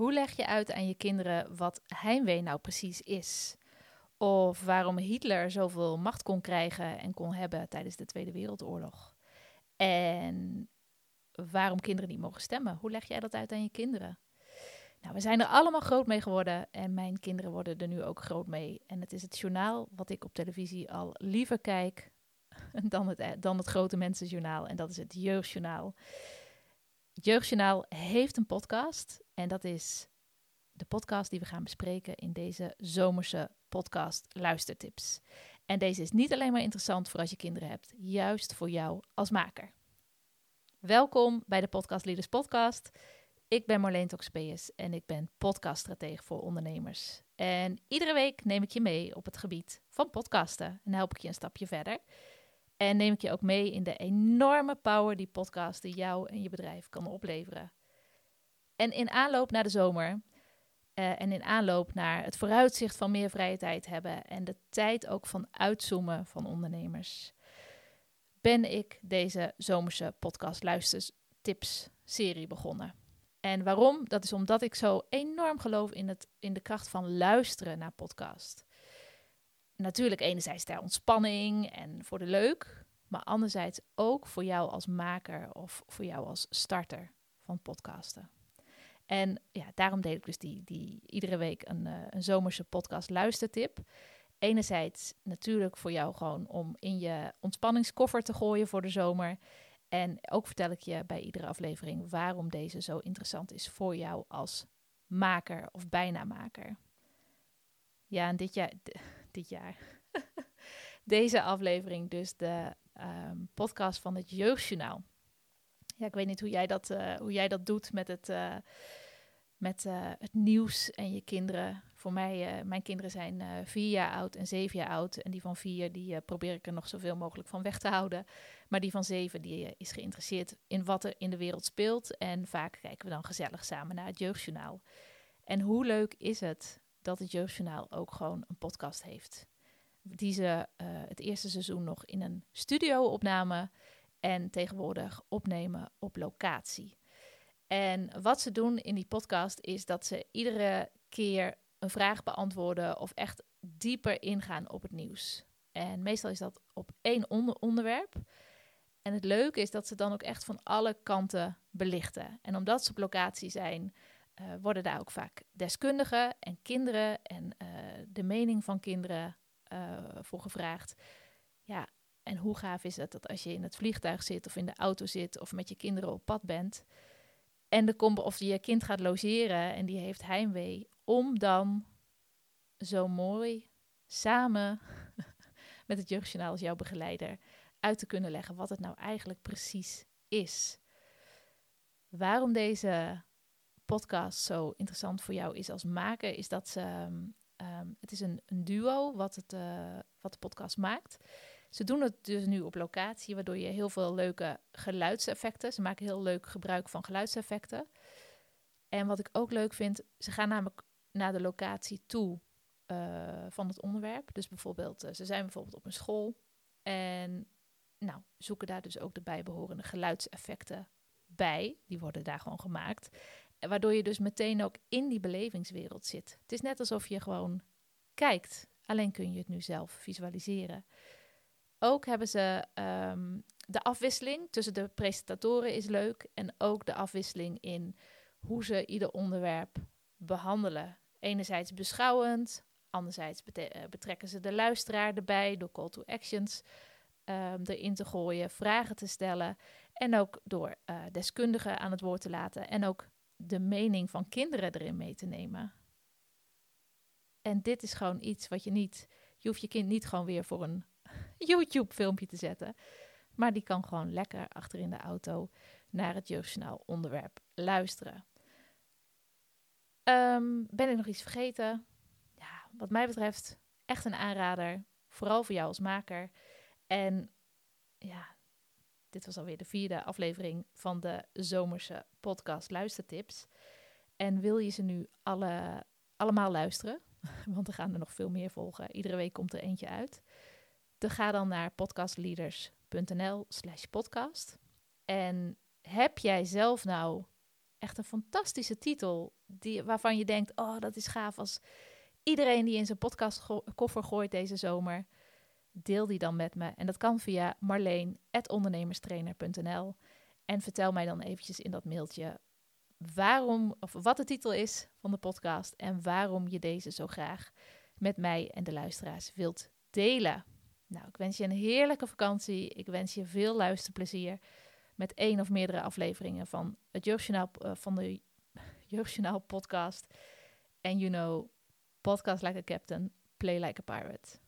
Hoe leg je uit aan je kinderen wat heimwee nou precies is? Of waarom Hitler zoveel macht kon krijgen en kon hebben tijdens de Tweede Wereldoorlog? En waarom kinderen niet mogen stemmen? Hoe leg jij dat uit aan je kinderen? Nou, we zijn er allemaal groot mee geworden en mijn kinderen worden er nu ook groot mee. En het is het journaal wat ik op televisie al liever kijk dan het, dan het grote mensenjournaal. En dat is het Jeugdjournaal. Jeugdjournaal heeft een podcast en dat is de podcast die we gaan bespreken in deze zomerse podcast Luistertips. En deze is niet alleen maar interessant voor als je kinderen hebt, juist voor jou als maker. Welkom bij de Podcast Leaders Podcast. Ik ben Marleen Toxpeus en ik ben podcaststratege voor ondernemers. En iedere week neem ik je mee op het gebied van podcasten en help ik je een stapje verder. En neem ik je ook mee in de enorme power die podcasten jou en je bedrijf kan opleveren. En in aanloop naar de zomer uh, en in aanloop naar het vooruitzicht van meer vrije tijd hebben en de tijd ook van uitzoomen van ondernemers, ben ik deze zomerse podcast luistertips serie begonnen. En waarom? Dat is omdat ik zo enorm geloof in, het, in de kracht van luisteren naar podcast. Natuurlijk enerzijds ter ontspanning en voor de leuk, maar anderzijds ook voor jou als maker of voor jou als starter van podcasten. En ja, daarom deed ik dus die, die iedere week een, uh, een zomerse podcast luistertip. Enerzijds natuurlijk voor jou gewoon om in je ontspanningskoffer te gooien voor de zomer. En ook vertel ik je bij iedere aflevering waarom deze zo interessant is voor jou als maker of bijna maker. Ja, en dit jaar, dit jaar. deze aflevering dus de um, podcast van het Jeugdjournaal. Ja, ik weet niet hoe jij dat, uh, hoe jij dat doet met het, uh, met uh, het nieuws en je kinderen. Voor mij, mijn kinderen zijn vier jaar oud en zeven jaar oud. En die van vier, die probeer ik er nog zoveel mogelijk van weg te houden. Maar die van zeven, die is geïnteresseerd in wat er in de wereld speelt. En vaak kijken we dan gezellig samen naar het Jeugdjournaal. En hoe leuk is het dat het Jeugdjournaal ook gewoon een podcast heeft. Die ze het eerste seizoen nog in een studio opnamen. En tegenwoordig opnemen op locatie. En wat ze doen in die podcast is dat ze iedere keer een vraag beantwoorden of echt dieper ingaan op het nieuws. En meestal is dat op één onder onderwerp. En het leuke is dat ze dan ook echt van alle kanten belichten. En omdat ze op locatie zijn, uh, worden daar ook vaak deskundigen en kinderen en uh, de mening van kinderen uh, voor gevraagd. En hoe gaaf is het dat als je in het vliegtuig zit of in de auto zit of met je kinderen op pad bent, en de komt of je kind gaat logeren en die heeft heimwee, om dan zo mooi samen met het Jeugdjournaal als jouw begeleider uit te kunnen leggen wat het nou eigenlijk precies is. Waarom deze podcast zo interessant voor jou is als maker, is dat ze, um, het is een, een duo wat, het, uh, wat de podcast maakt. Ze doen het dus nu op locatie, waardoor je heel veel leuke geluidseffecten. Ze maken heel leuk gebruik van geluidseffecten. En wat ik ook leuk vind, ze gaan namelijk naar de locatie toe uh, van het onderwerp. Dus bijvoorbeeld, uh, ze zijn bijvoorbeeld op een school en nou, zoeken daar dus ook de bijbehorende geluidseffecten bij. Die worden daar gewoon gemaakt. Waardoor je dus meteen ook in die belevingswereld zit. Het is net alsof je gewoon kijkt. Alleen kun je het nu zelf visualiseren. Ook hebben ze um, de afwisseling tussen de presentatoren is leuk. En ook de afwisseling in hoe ze ieder onderwerp behandelen. Enerzijds beschouwend, anderzijds betrekken ze de luisteraar erbij door call to actions um, erin te gooien, vragen te stellen en ook door uh, deskundigen aan het woord te laten en ook de mening van kinderen erin mee te nemen. En dit is gewoon iets wat je niet, je hoeft je kind niet gewoon weer voor een YouTube-filmpje te zetten. Maar die kan gewoon lekker achter in de auto naar het Jeugdjournaal onderwerp luisteren. Um, ben ik nog iets vergeten? Ja, wat mij betreft echt een aanrader. Vooral voor jou als maker. En ja, dit was alweer de vierde aflevering van de zomerse podcast Luistertips. En wil je ze nu alle, allemaal luisteren? Want er gaan er nog veel meer volgen. Iedere week komt er eentje uit. Dan ga dan naar podcastleaders.nl slash podcast. En heb jij zelf nou echt een fantastische titel. Die, waarvan je denkt, oh, dat is gaaf als iedereen die in zijn podcast koffer gooit deze zomer. Deel die dan met me. En dat kan via marleen.ondernemerstrainer.nl. En vertel mij dan eventjes in dat mailtje waarom, of wat de titel is van de podcast en waarom je deze zo graag met mij en de luisteraars wilt delen. Nou, ik wens je een heerlijke vakantie. Ik wens je veel luisterplezier met één of meerdere afleveringen van het Jeugdjournaal, uh, van de Jeugdjournaal podcast. En you know, podcast like a captain, play like a pirate.